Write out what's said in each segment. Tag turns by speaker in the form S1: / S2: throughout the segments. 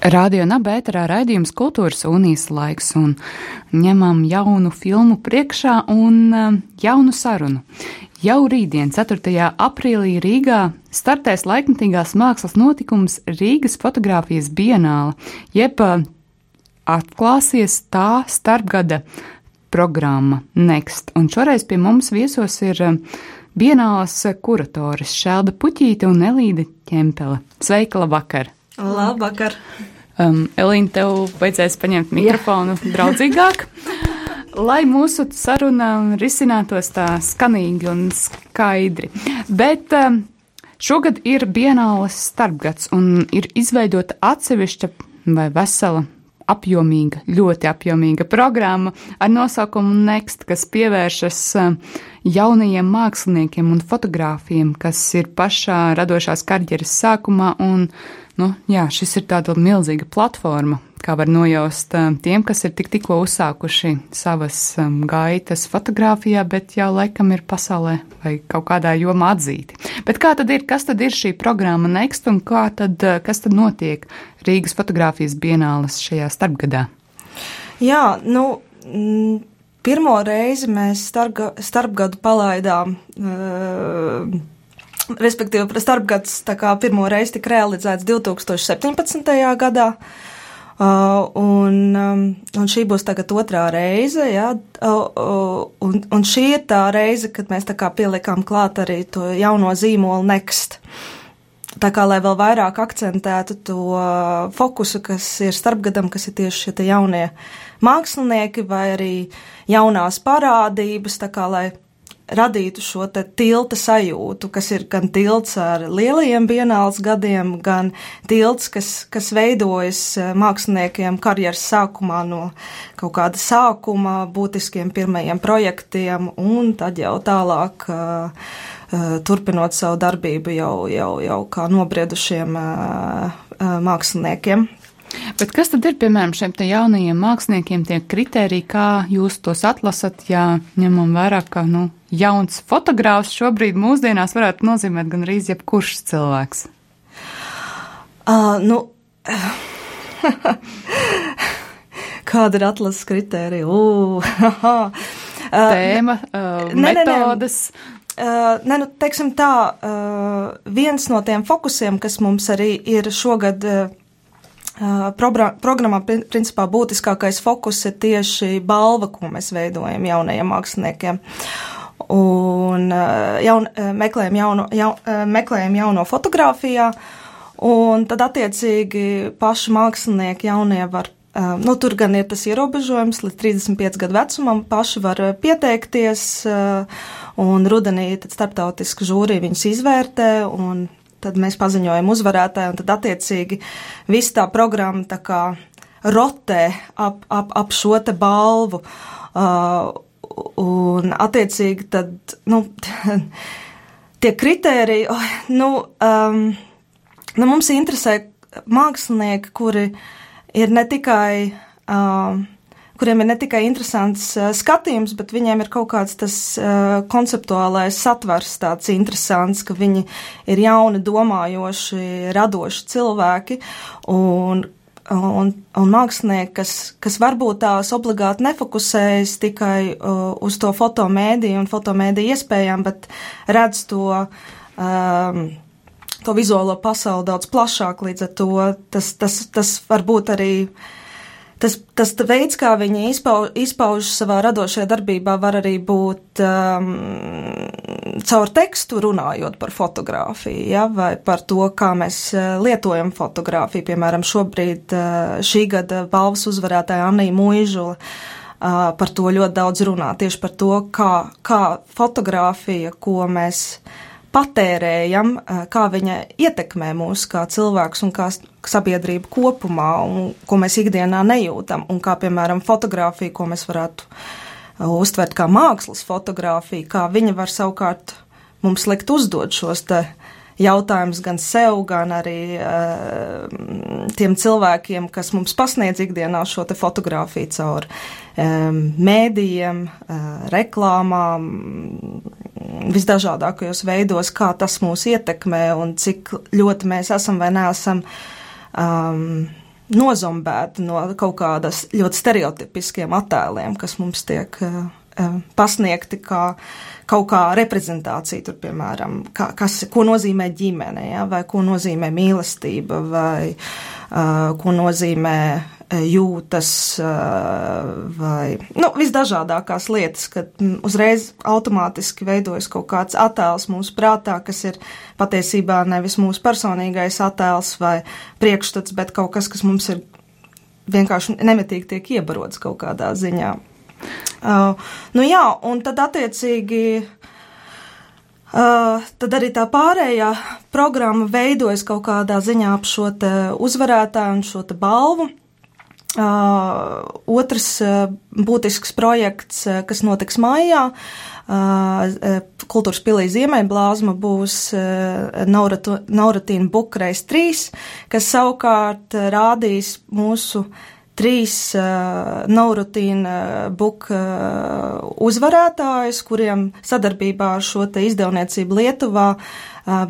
S1: Radio Nabērā raidījums Kultūras unijas laiks un ņemam jaunu filmu priekšā un um, jaunu sarunu. Jau rītdien, 4. aprīlī Rīgā, startēs laikmatīgās mākslas notikums Rīgas fotografijas bienāla, jeb uh, atklāsies tā starpgada programma Next. Un šoreiz pie mums viesos ir um, bienālas kuratoris Šelda Puķīte un Elīde Ķempele. Sveika, labvakar!
S2: Labvakar!
S1: Um, Elīna, tev vajadzēs paņemt mikrofonu Jā. draudzīgāk, lai mūsu saruna risinātos tā skanīgi un skaidri. Bet um, šogad ir Bienāles starpgads un ir izveidota atsevišķa vai vesela apjomīga, ļoti apjomīga programma ar nosaukumu Next, kas pievēršas um, jaunajiem māksliniekiem un fotogrāfiem, kas ir pašā radošās karjeras sākumā un Nu, jā, šis ir tāda milzīga platforma, kā var nojaust um, tiem, kas ir tik, tikko uzsākuši savas um, gaitas fotografijā, bet jau laikam ir pasaulē vai kaut kādā jomā atzīti. Bet kā tad ir, kas tad ir šī programma Next un kā tad, uh, kas tad notiek Rīgas fotografijas bienāles šajā starpgadā?
S2: Jā, nu. Mm, pirmo reizi mēs starpga, starpgadu palaidām uh, respektīvi, starpgads pirmo reizi tika realizēts 2017. gadā. Uh, un, um, un šī būs tagad otrā reize, jā, uh, uh, un, un šī ir tā reize, kad mēs tā kā pielikām klāt arī to jauno zīmolu Next. Tā kā, lai vēl vairāk akcentētu to fokusu, kas ir starpgadam, kas ir tieši šie jaunie mākslinieki vai arī jaunās parādības, tā kā, lai radītu šo tilta sajūtu, kas ir gan tilts ar lielajiem bienāls gadiem, gan tilts, kas, kas veidojas eh, māksliniekiem karjeras sākumā no kaut kāda sākuma, būtiskiem pirmajiem projektiem, un tad jau tālāk uh, turpinot savu darbību jau, jau, jau kā nobriedušiem māksliniekiem.
S1: Bet kas tad ir, piemēram, šiem jaunajiem māksliniekiem tie kriteriji, kā jūs tos atlasat, ja ņemam vērā, ka, nu, jauns fotogrāfs šobrīd mūsdienās varētu nozīmēt gan arī jebkurš cilvēks?
S2: Uh, nu, kāda ir atlases kritērija? Uh,
S1: Tēma, uh, ne, metodas. Ne, ne.
S2: Uh, ne, nu, teiksim tā, uh, viens no tiem fokusiem, kas mums arī ir šogad uh, Programmā principā būtiskākais fokus ir tieši balva, ko mēs veidojam jaunajiem māksliniekiem. Un jaun, meklējam, jauno, jaun, meklējam jauno fotografijā, un tad attiecīgi paši mākslinieki jaunie var Nu, tur gan ir tas ierobežojums, līdz 35 gadu vecumam paši var pieteikties, un rudenī tad starptautiska žūrija viņus izvērtē, un tad mēs paziņojam uzvarētāju, un tad attiecīgi viss tā programma tā kā rotē ap, ap, ap šo te balvu. Uh, un attiecīgi tad, nu, tie kritēriji, oh, nu, um, nu, mums interesē mākslinieki, kuri ir ne tikai um, kuriem ir ne tikai interesants uh, skatījums, bet viņiem ir kaut kāds tas uh, konceptuālais satvers tāds interesants, ka viņi ir jauni, domājoši, radoši cilvēki un un, un mākslinieki, kas, kas varbūt tās obligāti nefokusējas tikai uh, uz to fotomēdiju un fotomēdiju iespējām, bet redz to, um, to vizuālo pasauli daudz plašāk. Līdz ar to tas, tas, tas var būt arī uh, tas, tas veids, kā viņi izpauž, izpauž savā radošajā darbībā, var arī būt um, caur tekstu runājot par fotografiju, ja, vai par to, kā mēs uh, lietojam fotografiju. Piemēram, šobrīd uh, šī gada balvas uzvarētāja Anija Muižula uh, par to ļoti daudz runā, tieši par to, kā, kā fotografija, ko mēs patērējam, kā viņa ietekmē mūs kā cilvēks un kā sabiedrību kopumā, un ko mēs ikdienā nejūtam, un kā, piemēram, fotografija, ko mēs varētu uztvert kā mākslas fotografiju, kā viņa var savukārt mums likt uzdot šos te jautājums gan sev, gan arī uh, tiem cilvēkiem, kas mums pasniedz ikdienā šo te fotografiju caur um, mēdījiem, uh, reklāmām, visdažādākajos veidos, kā tas mūs ietekmē un cik ļoti mēs esam vai neesam um, nozombēti no kaut kādas ļoti stereotipiskiem attēliem, kas mums tiek uh, pasniegti kā kaut kā reprezentācija, tur, piemēram, kā, kas, ko nozīmē ģimene, ja, vai ko nozīmē mīlestība, vai uh, ko nozīmē jūtas vai nu, visdažādākās lietas, kad uzreiz automātiski veidojas kaut kāds attēls mūsu prātā, kas ir patiesībā nevis mūsu personīgais attēls vai priekšstats, bet kaut kas, kas mums ir vienkārši nemitīgi tiek iebarots kaut kādā ziņā. Uh, nu jā, un tad attiecīgi. Uh, tad arī tā pārējā programma veidojas kaut kādā ziņā ap šo uzvarētāju un šo balvu. Uh, otrs uh, būtisks projekts, uh, kas notiks maijā, Kultūras pilī Ziemeļblāzma būs Nauratīna Bukreis 3, kas savukārt rādīs mūsu trīs uh, Naurutīna book uh, uzvarētājus, kuriem sadarbībā ar šo te izdevniecību Lietuvā uh,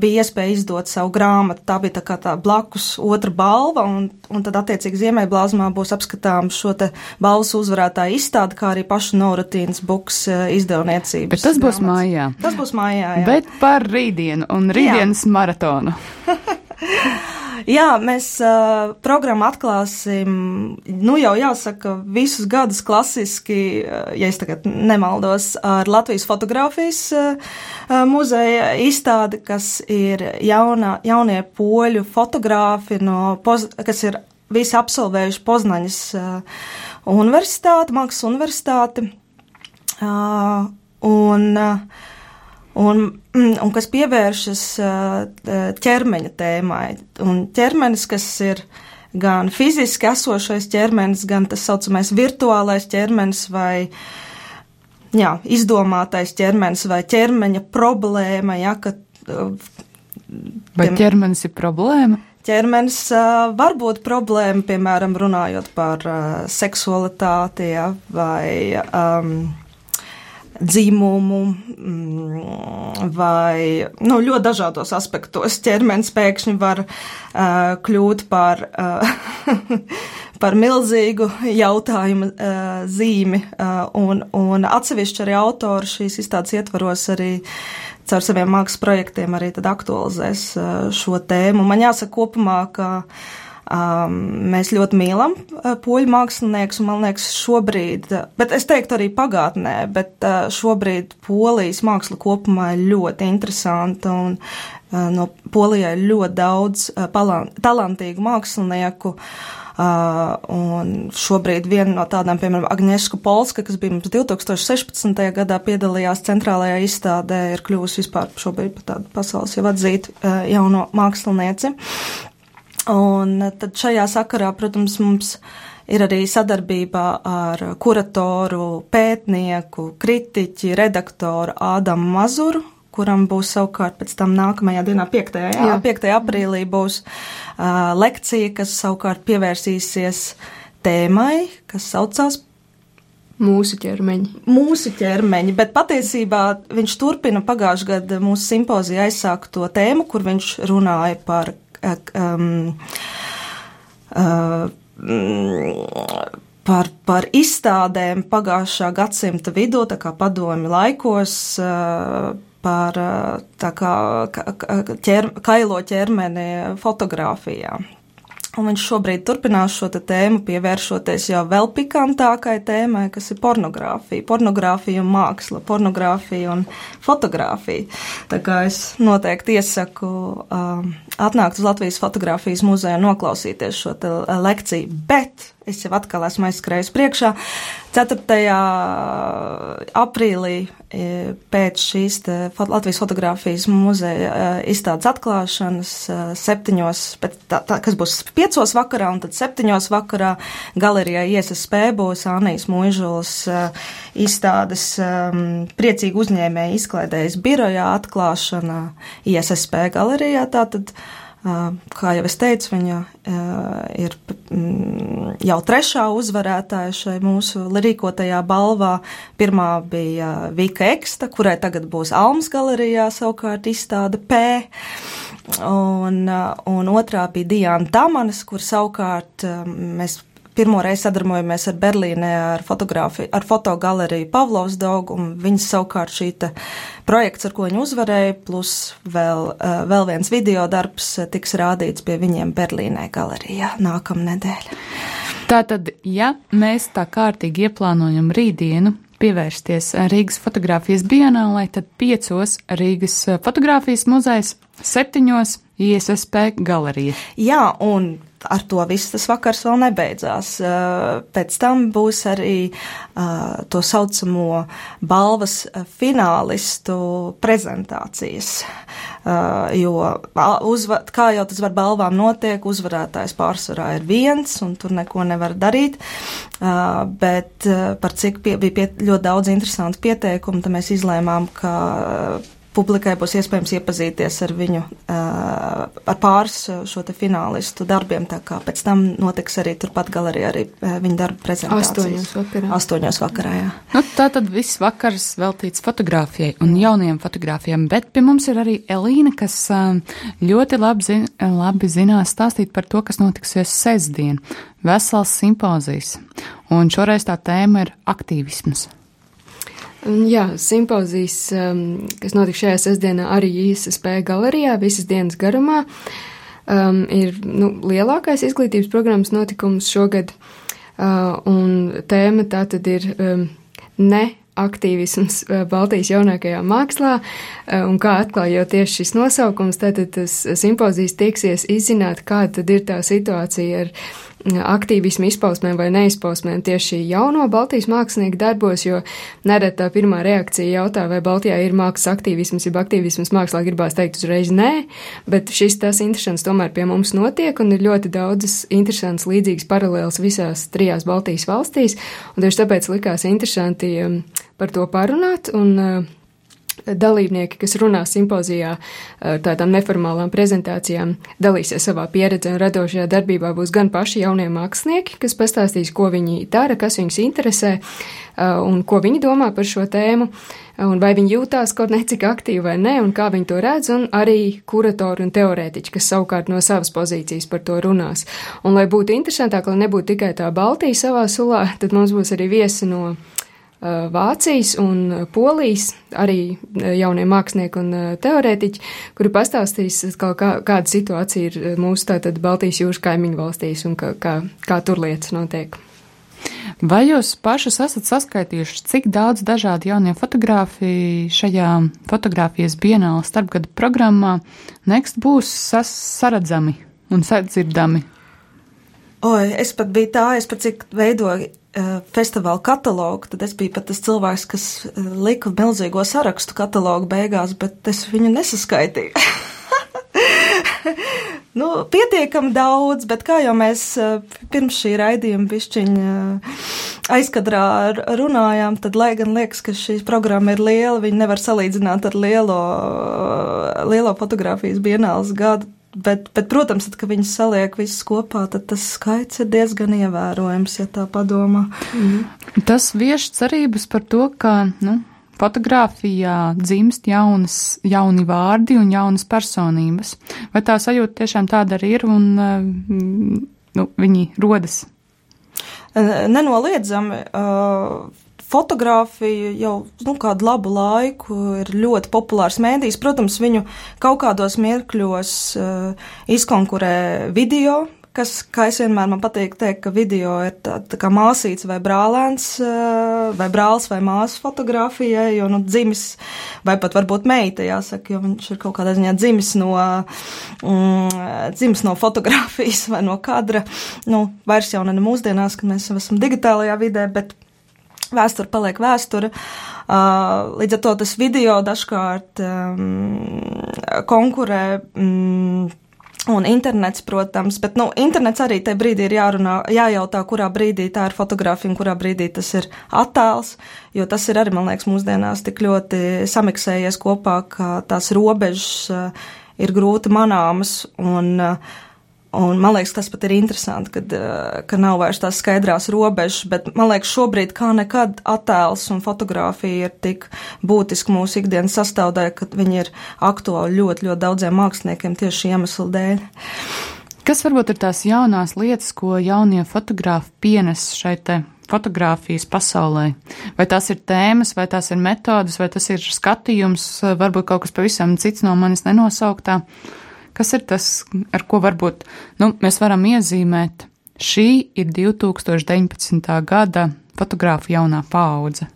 S2: bija iespēja izdot savu grāmatu. Tā bija tā kā tā blakus otra balva, un, un tad attiecīgi Ziemeļblāzmā būs apskatām šo te balvas uzvarētāju izstādi, kā arī pašu Naurutīnas books uh, izdevniecības.
S1: Bet tas būs grāmatas. mājā.
S2: Tas būs mājā, jā.
S1: Bet par rītdienu un rītdienas jā. maratonu.
S2: Jā, mēs uh, programmu atklāsim, nu jau jāsaka, visus gadus klasiski, ja es tagad nemaldos, ar Latvijas fotografijas uh, muzeja izstādi, kas ir jauna, jaunie poļu fotografi, no, poz, kas ir visi absolvējuši Poznaņas uh, universitāti, Mākslas universitāti. Uh, un, uh, un, mm, un kas pievēršas ķermeņa tēmai. Un ķermenis, kas ir gan fiziski esošais ķermenis, gan tas saucamais virtuālais ķermenis vai jā, izdomātais ķermenis vai ķermeņa problēma. Jā, ka,
S1: vai ķermenis ir problēma?
S2: ķermenis uh, var būt problēma, piemēram, runājot par uh, seksualitāti ja, vai um, dzimumu mm, vai nu, ļoti dažādos aspektos. Ķermenis pēkšņi var uh, kļūt par, uh, par milzīgu jautājumu uh, zīmi, uh, un, un atsevišķi arī autori šīs izstādes ietvaros arī caur saviem mākslas projektiem arī aktualizēs uh, šo tēmu. Man jāsaka kopumā, ka uh, Um, mēs ļoti mīlam uh, poļu māksliniekus, un man liekas, šobrīd, uh, bet es teiktu arī pagātnē, bet uh, šobrīd polijas māksla kopumā ir ļoti interesanta, un uh, no polijai ir ļoti daudz uh, talantīgu mākslinieku. Uh, un šobrīd viena no tādām, piemēram, Agnieszka Polska, kas bija mums 2016. gadā piedalījās centrālajā izstādē, ir kļuvusi vispār šobrīd par tādu pasaules jau atzītu uh, jauno mākslinieci. Un tad šajā sakarā, protams, mums ir arī sadarbība ar kuratoru, pētnieku, kritiķi, redaktoru Ādamu Mazuru, kuram būs savukārt pēc tam nākamajā dienā, 5. Jā, jā. 5. aprīlī, būs uh, lekcija, kas savukārt pievērsīsies tēmai, kas saucās
S3: Mūsu ķermeņi.
S2: Mūsu ķermeņi, bet patiesībā viņš turpina pagājušajā gadā mūsu simpozijā aizsākto tēmu, kur viņš runāja par par, par izstādēm pagājušā gadsimta vidū, tā kā padomi laikos, uh, par tā kā ķer, kailo ķermeni fotografijā. Un viņš šobrīd turpinās šo tēmu, pievēršoties jau vēl pikantākai tēmai, kas ir pornogrāfija. Pornogrāfija un māksla, pornogrāfija un fotografija. Tā kā es noteikti iesaku um, atnākt uz Latvijas fotografijas muzeju un noklausīties šo lekciju. Bet es jau atkal esmu aizskrējis priekšā. 4. aprīlī e, pēc šīs Latvijas fotografijas muzeja e, izstādes atklāšanas e, septiņos, tā, tā, kas būs piecos vakarā un tad septiņos vakarā galerijā ISSP būs Anijas Mūžulas izstādes priecīgi uzņēmēji izklaidējas birojā atklāšana ISSP galerijā. Tātad, Kā jau es teicu, viņa ir mm, jau trešā uzvarētāja šai mūsu rīkotajā balvā. Pirmā bija Vika Eksta, kurai tagad būs Almas galerijā savukārt izstāde P. un, un otrā bija Diana Tamanas, kur savukārt mēs pirmo reizi sadarbojamies ar Berlīnē ar, ar fotogaleriju Pavlovs Daugu, un viņas savukārt šī projekts, ar ko viņi uzvarēja, plus vēl, uh, vēl viens video darbs tiks rādīts pie viņiem Berlīnē galerijā nākamnedēļ.
S1: Tātad, ja mēs tā kārtīgi ieplānojam rītdienu, pievērsties Rīgas fotografijas bienālai, tad piecos Rīgas fotografijas muzejs, septiņos ISSP galerija.
S2: Jā, un ar to viss tas vakars vēl nebeidzās. Pēc tam būs arī to saucamo balvas finālistu prezentācijas. Jo, uzvar, kā jau tas var balvām notiek, uzvarētājs pārsvarā ir viens, un tur neko nevar darīt. Bet par cik pie, bija pie, ļoti daudz interesantu pieteikumu, tad mēs izlēmām, ka publikai būs iespējams iepazīties ar viņu, ar pāris šo te finālistu darbiem, tā kā pēc tam notiks arī turpat galerijā arī viņa darba prezentācijas.
S3: Astoņos vakarā.
S2: Astoņos vakarā, jā.
S1: Nu, tā tad viss vakars veltīts fotografijai un jaunajiem fotogrāfiem, bet pie mums ir arī Elīna, kas ļoti labi, zin, labi zinās stāstīt par to, kas notiksies sestdien. Vesels simpozijas, un šoreiz tā tēma ir aktīvisms.
S3: Jā, simpozijas, um, kas notiks šajā sestdienā arī ISSP galerijā visas dienas garumā, um, ir nu, lielākais izglītības programmas notikums šogad, uh, un tēma tā tad ir um, ne aktīvisms uh, Baltijas jaunākajā mākslā, uh, un kā atklāja jau tieši šis nosaukums, tātad tas simpozijas tieksies izzināt, kāda tad ir tā situācija ar aktīvismu izpausmēm vai neizpausmēm. Tieši jauno Baltijas mākslinieku darbos, jo nereti tā pirmā reakcija jautā, vai Baltijā ir mākslas aktīvisms, ja aktīvisms mākslā gribās teikt uzreiz nē, bet šis tas interesants tomēr pie mums notiek un ir ļoti daudzas interesantas līdzīgas paralēlas visās trijās Baltijas valstīs, un tieši tāpēc likās interesanti um, par to parunāt un uh, dalībnieki, kas runā simpozijā ar tādām neformālām prezentācijām, dalīsies savā pieredzē un radošajā darbībā būs gan paši jaunie mākslinieki, kas pastāstīs, ko viņi dara, kas viņus interesē un ko viņi domā par šo tēmu, un vai viņi jūtās kaut necik aktīvi vai nē, un kā viņi to redz, un arī kuratori un teorētiķi, kas savukārt no savas pozīcijas par to runās. Un, lai būtu interesantāk, lai nebūtu tikai tā Baltija savā sulā, tad mums būs arī viesi no Vācijas un Polijas, arī jaunie mākslinieki un teorētiķi, kuri pastāstīs, kā, kāda situācija ir mūsu tātad Baltijas jūras kaimiņu valstīs un kā, kā, kā tur lietas notiek.
S1: Vai jūs pašas esat saskaitījuši, cik daudz dažādu jaunie fotogrāfi šajā fotografijas bienāla starpgada programmā next būs saredzami un sadzirdami?
S2: Oi, es pat biju tā, es pat cik veidoju festivāla katalogu, tad es biju pat tas cilvēks, kas uh, lika milzīgo sarakstu katalogu beigās, bet es viņu nesaskaitīju. nu, pietiekami daudz, bet kā jau mēs uh, pirms šī raidījuma bišķiņa aizkadrā runājām, tad, lai gan liekas, ka šī programma ir liela, viņi nevar salīdzināt ar lielo, lielo fotografijas bienāles gadu Bet, bet, protams, tad, kad viņi saliek visus kopā, tad tas skaits ir diezgan ievērojams, ja tā padomā.
S1: Mm. Tas vieš cerības par to, ka nu, fotografijā dzimst jaunas, jauni vārdi un jaunas personības. Vai tā sajūta tiešām tāda arī ir un mm, nu, viņi rodas?
S2: Nenoliedzami. Uh, fotografija jau nu, kādu labu laiku ir ļoti populārs mēdījis. Protams, viņu kaut kādos mirkļos uh, izkonkurē video. Kas, kā es vienmēr man patīk teikt, ka video ir tā, tā kā māsīts vai brālēns, uh, vai brālis vai māsas fotografijai, jo, nu, dzimis, vai pat varbūt meita, jāsaka, jo viņš ir kaut kādā ziņā dzimis no, mm, dzimis no fotografijas vai no kadra. Nu, vairs jau ne mūsdienās, kad mēs esam digitālajā vidē, bet vēsture paliek vēsture. Uh, līdz ar to tas video dažkārt um, konkurē. Um, Un internets, protams, bet nu, internets arī tajā brīdī ir jārunā, jājautā, kurā brīdī tā ir fotografija un kurā brīdī tas ir attēls, jo tas ir arī, man liekas, mūsdienās tik ļoti samiksējies kopā, ka tās robežas uh, ir grūti manāmas un uh, Un man liekas, tas pat ir interesanti, kad, uh, ka nav vairs tās skaidrās robežas, bet man liekas, šobrīd kā nekad attēls un fotografija ir tik būtiski mūsu ikdienas sastāvdaļa, ka viņi ir aktuāli ļoti, ļoti daudziem māksliniekiem tieši iemeslu dēļ.
S1: Kas varbūt ir tās jaunās lietas, ko jaunie fotografi pienes šai te fotografijas pasaulē? Vai tās ir tēmas, vai tās ir metodas, vai tas ir skatījums, varbūt kaut kas pavisam cits no manis nenosauktā? Kas ir tas, ar ko varbūt nu, mēs varam iezīmēt? Šī ir 2019. gada fotografa jaunā paudze.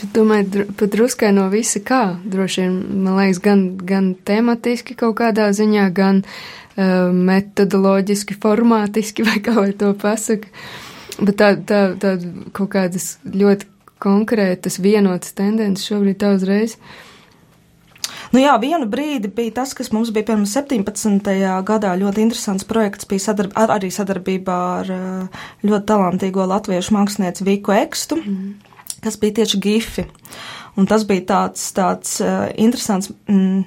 S3: Tu domāji, pat druskai no visa kā? Droši vien, man liekas, gan, gan tematiski kaut kādā ziņā, gan uh, metodoloģiski, formātiski, vai kā lai to pasaka. Bet tā, tā, tā kaut kādas ļoti konkrētas, vienotas tendences šobrīd tā uzreiz. Uh,
S2: Nu jā, vienu brīdi bija tas, kas mums bija pirms 17. gadā ļoti interesants projekts, bija sadarb ar, arī sadarbībā ar ļoti talantīgo latviešu mākslinieci Viku Ekstu, mm. kas bija tieši gifi. Un tas bija tāds, tāds uh, interesants. Mm,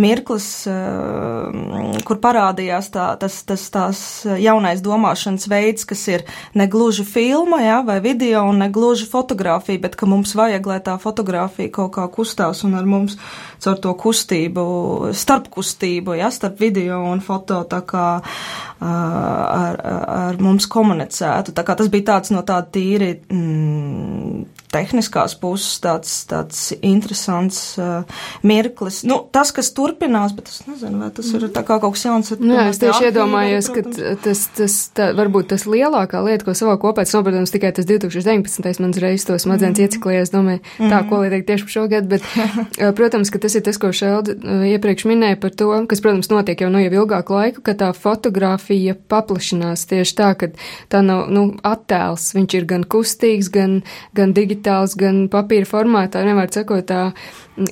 S2: mirklis, eh, kur parādījās tā, tas, tas tās jaunais domāšanas veids, kas ir ne gluži filma ja, vai video un ne gluži fotografija, bet ka mums vajag, lai tā fotografija kaut kā kustās un ar mums caur to kustību, starpkustību, ja, starp video un foto, tā kā ar, ar mums komunicētu. Tā kā tas bija tāds no tāda tīri mm, tehniskās puses tāds, tāds interesants uh, mirklis. Nu, tas, kas turpinās, bet es nezinu, vai tas ir tā kā kaut kas jauns.
S3: Nu, jā, es tieši iedomājos, ka tas, tas tā, varbūt tas lielākā lieta, ko savā tas nav, protams, tikai tas 2019. mans reizes to smadzenes mm. ieciklējies, domāju, tā, ko lai teikt tieši par šo gadu, bet, protams, ka tas ir tas, ko Šelda iepriekš minēja par to, kas, protams, notiek jau nu jau ilgāku laiku, ka tā fotografija paplašinās tieši tā, ka tā nav, nu, attēls, viņš ir gan kustīgs, gan, gan digitāls digitāls, gan papīra formātā, nevar sakot tā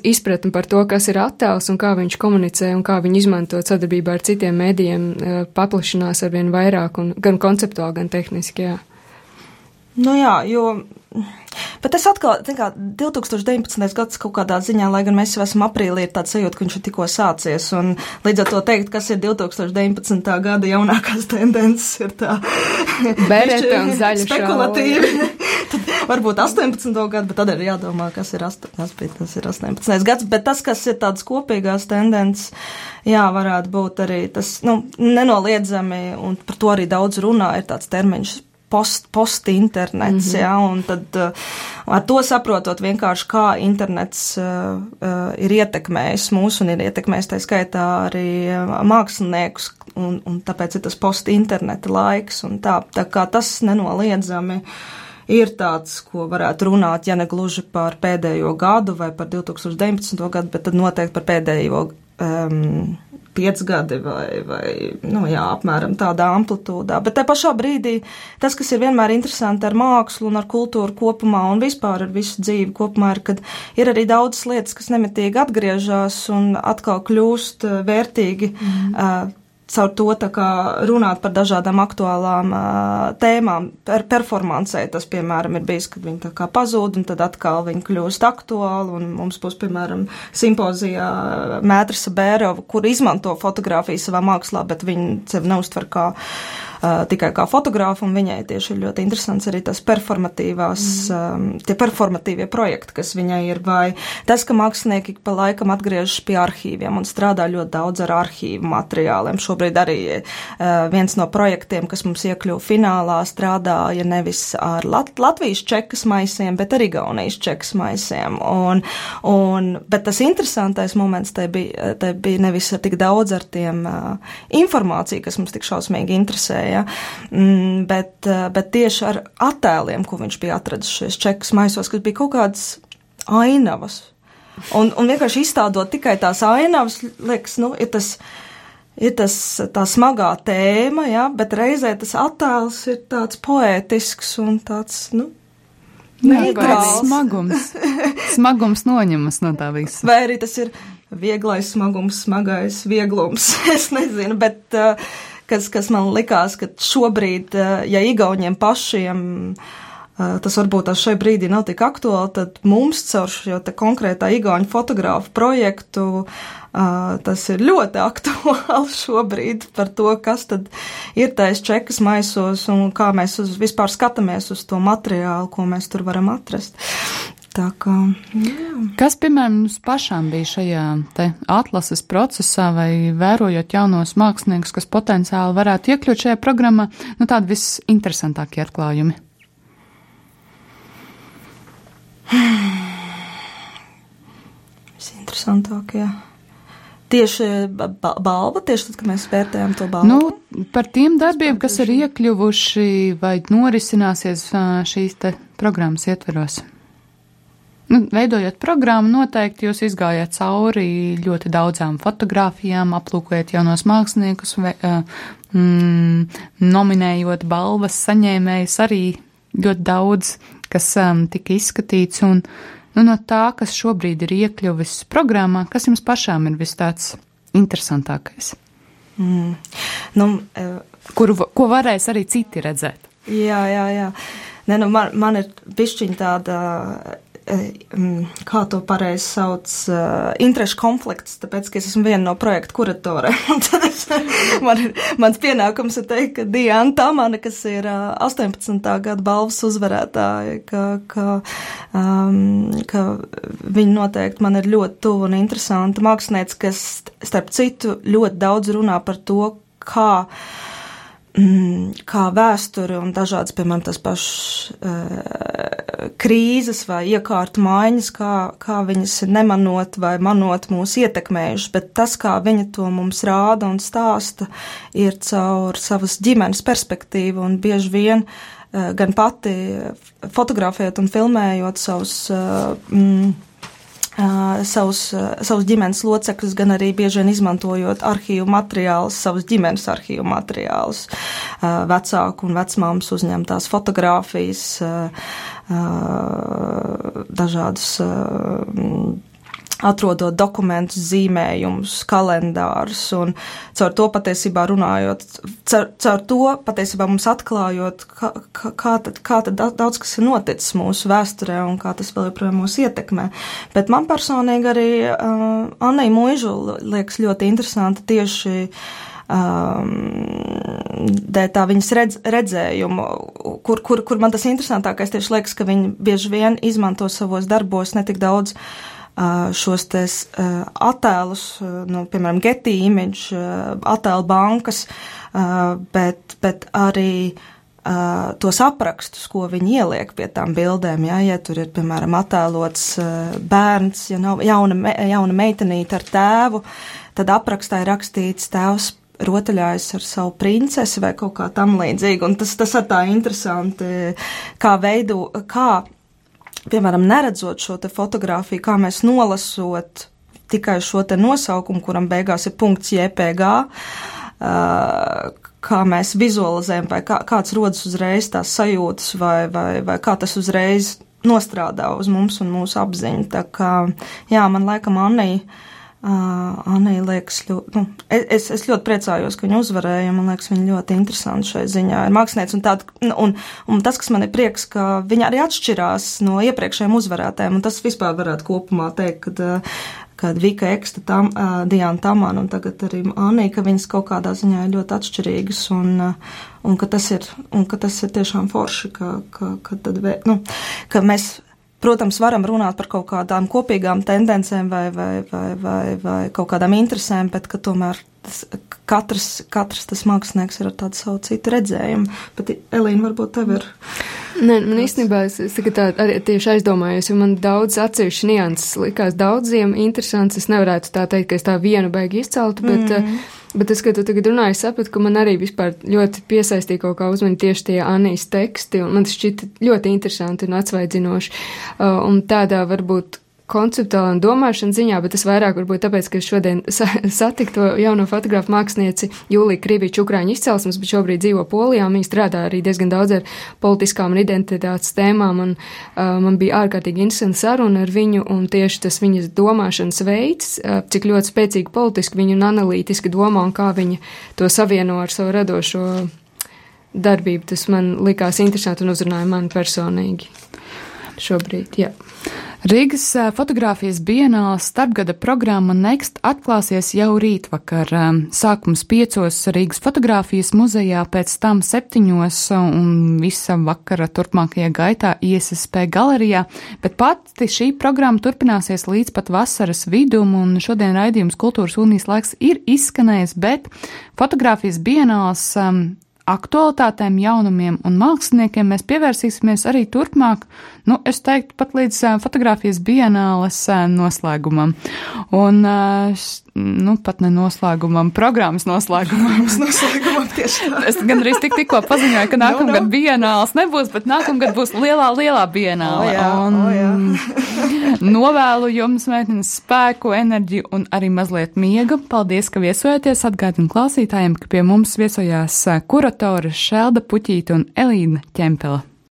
S3: izpratni par to, kas ir attēls un kā viņš komunicē un kā viņi izmanto sadarbībā ar citiem mēdījiem, eh, paplašinās arvien vairāk un gan konceptuāli, gan tehniski, jā.
S2: Nu jā, jo Bet es atkal, kā 2019. gads kaut kādā ziņā, lai gan mēs jau esam aprīlī, ir tāds sajūta, ka viņš ir tikko sācies, un līdz ar to teikt, kas ir 2019. gada jaunākās tendences, ir tā.
S3: Bereta un zaļa
S2: spekulatīvi. tad varbūt 18. gadu, bet tad ir jādomā, kas ir, 8, kas bija, tas ir 18. gads, bet tas, kas ir tāds kopīgās tendences, jā, varētu būt arī tas, nu, nenoliedzami, un par to arī daudz runā, ir tāds termiņš post, post internets, mm -hmm. ja, un tad uh, ar to saprotot vienkārši, kā internets uh, uh, ir ietekmējis mūs un ir ietekmējis tā skaitā arī māksliniekus, un, un tāpēc ir tas post interneta laiks, un tā, tā kā tas nenoliedzami ir tāds, ko varētu runāt, ja ne gluži par pēdējo gadu vai par 2019. gadu, bet tad noteikti par pēdējo um, pieci gadi vai, vai nu, jā, apmēram tādā amplitūdā. Bet te pašā brīdī tas, kas ir vienmēr interesanti ar mākslu un ar kultūru kopumā un vispār ar visu dzīvi kopumā, ir, kad ir arī daudzas lietas, kas nemitīgi atgriežas un atkal kļūst eh, vērtīgi. Mm. Uh, caur to runāt par dažādām aktuālām uh, tēmām. Per performancē tas, piemēram, ir bijis, kad viņi pazūd, un tad atkal viņi kļūst aktuāli, mums būs, piemēram, simpozijā Mētrisa Bērova, kur izmanto fotografiju savā mākslā, bet viņi sevi neuztver kā uh, uh, tikai kā fotogrāfa, un viņai tieši ir ļoti interesants arī tas performatīvās, mm. um, tie performatīvie projekti, kas viņai ir, vai tas, ka mākslinieki pa laikam atgriežas pie arhīviem un strādā ļoti daudz ar arhīvu materiāliem. Šobrīd arī uh, viens no projektiem, kas mums iekļuva finālā, strādāja nevis ar Lat Latvijas čekas maisiem, bet arī Gaunijas čekas maisiem. Un, un, bet tas interesantais moments te bija, te bija nevis tik daudz ar tiem uh, informāciju, kas mums tik šausmīgi interesēja, ja, mm, bet, eh, bet tieši ar attēliem, ko viņš bija atradis šajos čekas maisos, kas bija kaut kādas ainavas. Un, un vienkārši izstādot tikai tās ainavas, liekas, nu, ir tas ir tas tā smagā tēma, ja, bet reizē tas attēls ir tāds poētisks un tāds, nu,
S1: Neitrāls smagums. Smagums noņemas no tā visa.
S2: Vai arī tas ir vieglais smagums, smagais vieglums. es nezinu, bet uh, kas, kas man likās, ka šobrīd, eh, ja Igauniem pašiem tas varbūt tas šai brīdī nav tik aktuāli, tad mums caur šo konkrētā igauņu fotogrāfu projektu tas ir ļoti aktuāli šobrīd par to, kas tad ir tais čekas maisos un kā mēs uz, vispār skatāmies uz to materiālu, ko mēs tur varam atrast. Tā kā, jā.
S1: Kas, piemēram, mums pašām bija šajā atlases procesā vai vērojot jaunos māksliniekus, kas potenciāli varētu iekļūt šajā programmā, nu tādi visinteresantākie atklājumi?
S2: Visinteresantākie. Tieši balva, tieši tad, kad mēs vērtējam to balvu.
S1: Nu, par tiem darbiem, kas ir iekļuvuši vai norisināsies šīs te programmas ietveros. Nu, veidojot programmu, noteikti jūs izgājāt cauri ļoti daudzām fotografijām, aplūkojot jaunos māksliniekus, vai, mm, nominējot balvas saņēmējus arī ļoti daudz, kas um, tika izskatīts. Un, nu, no tā, kas šobrīd ir iekļuvis programmā, kas jums pašām ir vis tāds interesantākais? Mm. Nu, uh, Kuru, ko varēs arī citi redzēt?
S2: Jā, jā, jā. Ne, nu, man, man ir pišķiņa tāda kā to pareizi sauc, uh, interešu konflikts, tāpēc, ka es esmu viena no projekta kuratoriem. tad es, man ir, mans pienākums ir teikt, ka Diana Tamana, kas ir uh, 18. gada balvas uzvarētāja, ka, ka, um, ka viņa noteikti man ir ļoti tuva un interesanta mākslinieca, kas, starp citu, ļoti daudz runā par to, kā mm, kā vēsture un dažādas, piemēram, tas pašs uh, krīzes vai iekārtu maiņas, kā, kā viņas nemanot vai manot mūs ietekmējušas, bet tas, kā viņa to mums rāda un stāsta, ir caur savas ģimenes perspektīvu un bieži vien uh, gan pati fotografējot un filmējot savus. Uh, mm, savus, savus ģimenes locekļus, gan arī bieži vien izmantojot arhīvu materiālus, savus ģimenes arhīvu materiālus, vecāku un vecmāmas uzņemtās fotogrāfijas, dažādus atrodot dokumentus, zīmējumus, kalendārus, un caur to patiesībā runājot, caur, caur to patiesībā mums atklājot, kā, kā, tad, kā tad daudz kas ir noticis mūsu vēsturē un kā tas vēl joprojām mūs ietekmē. Bet man personīgi arī uh, Annai Mūžu liekas ļoti interesanti tieši um, dēļ tā viņas redz, redzējumu, kur, kur, kur man tas interesantākais tieši liekas, ka viņi bieži vien izmanto savos darbos netik daudz uh, šos tes attēlus, nu, piemēram, Getty Image, attēlu bankas, bet, bet arī tos aprakstus, ko viņi ieliek pie tām bildēm. Ja, ja tur ir, piemēram, attēlots bērns, ja nav jauna, me, jauna meitenīte ar tēvu, tad aprakstā ir rakstīts tēvs rotaļājas ar savu princesi vai kaut kā tam līdzīgu. Un tas, tas ir tā interesanti, kā veido, kā piemēram, neredzot šo fotografiju, kā mēs nolasot tikai šo nosaukumu, kuram beigās ir punkts JPG, kā mēs vizualizējam, vai kā, kāds rodas uzreiz tās sajūtas, vai, vai, vai kā tas uzreiz nostrādā uz mums un mūsu apziņu. Tā kā, jā, man laikam Annija Anija liekas, ļoti, nu, es, es ļoti priecājos, ka viņa uzvarēja. Man liekas, viņa ļoti interesanti šai ziņā ir mākslinieci. Un, tād, nu, un, un tas, kas man ir prieks, ka viņa arī atšķirās no iepriekšējiem uzvarētājiem. Un tas vispār varētu kopumā teikt, kad, kad Vika Eksta, tam, uh, Diana Tamāna un tagad arī Anija, ka viņas kaut kādā ziņā ir ļoti atšķirīgas. Un, uh, un, ka tas ir, un ka tas ir tiešām forši, ka, ka, ka, tad, nu, ka mēs Protams, varam runāt par kaut kādām kopīgām tendencēm vai, vai, vai, vai, vai kaut kādām interesēm, bet ka tomēr tas, katrs, katrs tas mākslinieks ir ar tādu savu citu redzējumu. Bet, Elīna, varbūt tev ir.
S3: Nē, man īstenībā es, es tā arī tieši aizdomājos, jo man daudz atsevišķi nianses likās daudziem interesants. Es nevarētu tā teikt, ka es tā vienu beigi izceltu, bet. Mm. Bet es, kad tu tagad runāji, sapratu, ka man arī vispār ļoti piesaistīja kaut kā uzmanība tieši tie Anijas teksti, un man tas šķita ļoti interesanti un atsvaidzinoši. Uh, un tādā varbūt konceptuālā un domāšanas ziņā, bet tas vairāk varbūt tāpēc, ka šodien sa satiku to jauno fotografu mākslinieci Jūliju Krīviču Ukrāņu izcelsmes, bet šobrīd dzīvo Polijā, un viņa strādā arī diezgan daudz ar politiskām un identitātes tēmām, un uh, man bija ārkārtīgi interesanta saruna ar viņu, un tieši tas viņas domāšanas veids, uh, cik ļoti spēcīgi politiski viņa un analītiski domā, un kā viņa to savieno ar savu radošo darbība. Tas man likās interesanti un uzrunāja mani personīgi šobrīd. Jā.
S1: Rīgas fotografijas bienāla starpgada programma Next atklāsies jau rītvakar. Sākums piecos Rīgas fotografijas muzejā, pēc tam septiņos un visa vakara turpmākajā gaitā ISSP galerijā, bet pati šī programma turpināsies līdz pat vasaras vidum, un šodien raidījums Kultūras unijas laiks ir izskanējis, bet fotografijas bienāls aktualitātēm, jaunumiem un māksliniekiem mēs pievērsīsimies arī turpmāk, nu, es teiktu, pat līdz fotografijas bienāles noslēgumam. Un, nu, pat ne noslēgumam, programmas noslēgumam.
S2: noslēgumam tieši tā.
S1: Es gan arī tik, tikko paziņoju, ka nākamgad no, no. bienāls nebūs, bet nākamgad būs lielā, lielā bienāla.
S2: O, jā,
S1: un
S2: o, jā.
S1: novēlu jums, meitenes, spēku, enerģiju un arī mazliet miega. Paldies, ka viesojaties. Atgādinu klausītājiem, ka pie mums viesojās kuratori Šelda Puķīta un Elīna Ķempela.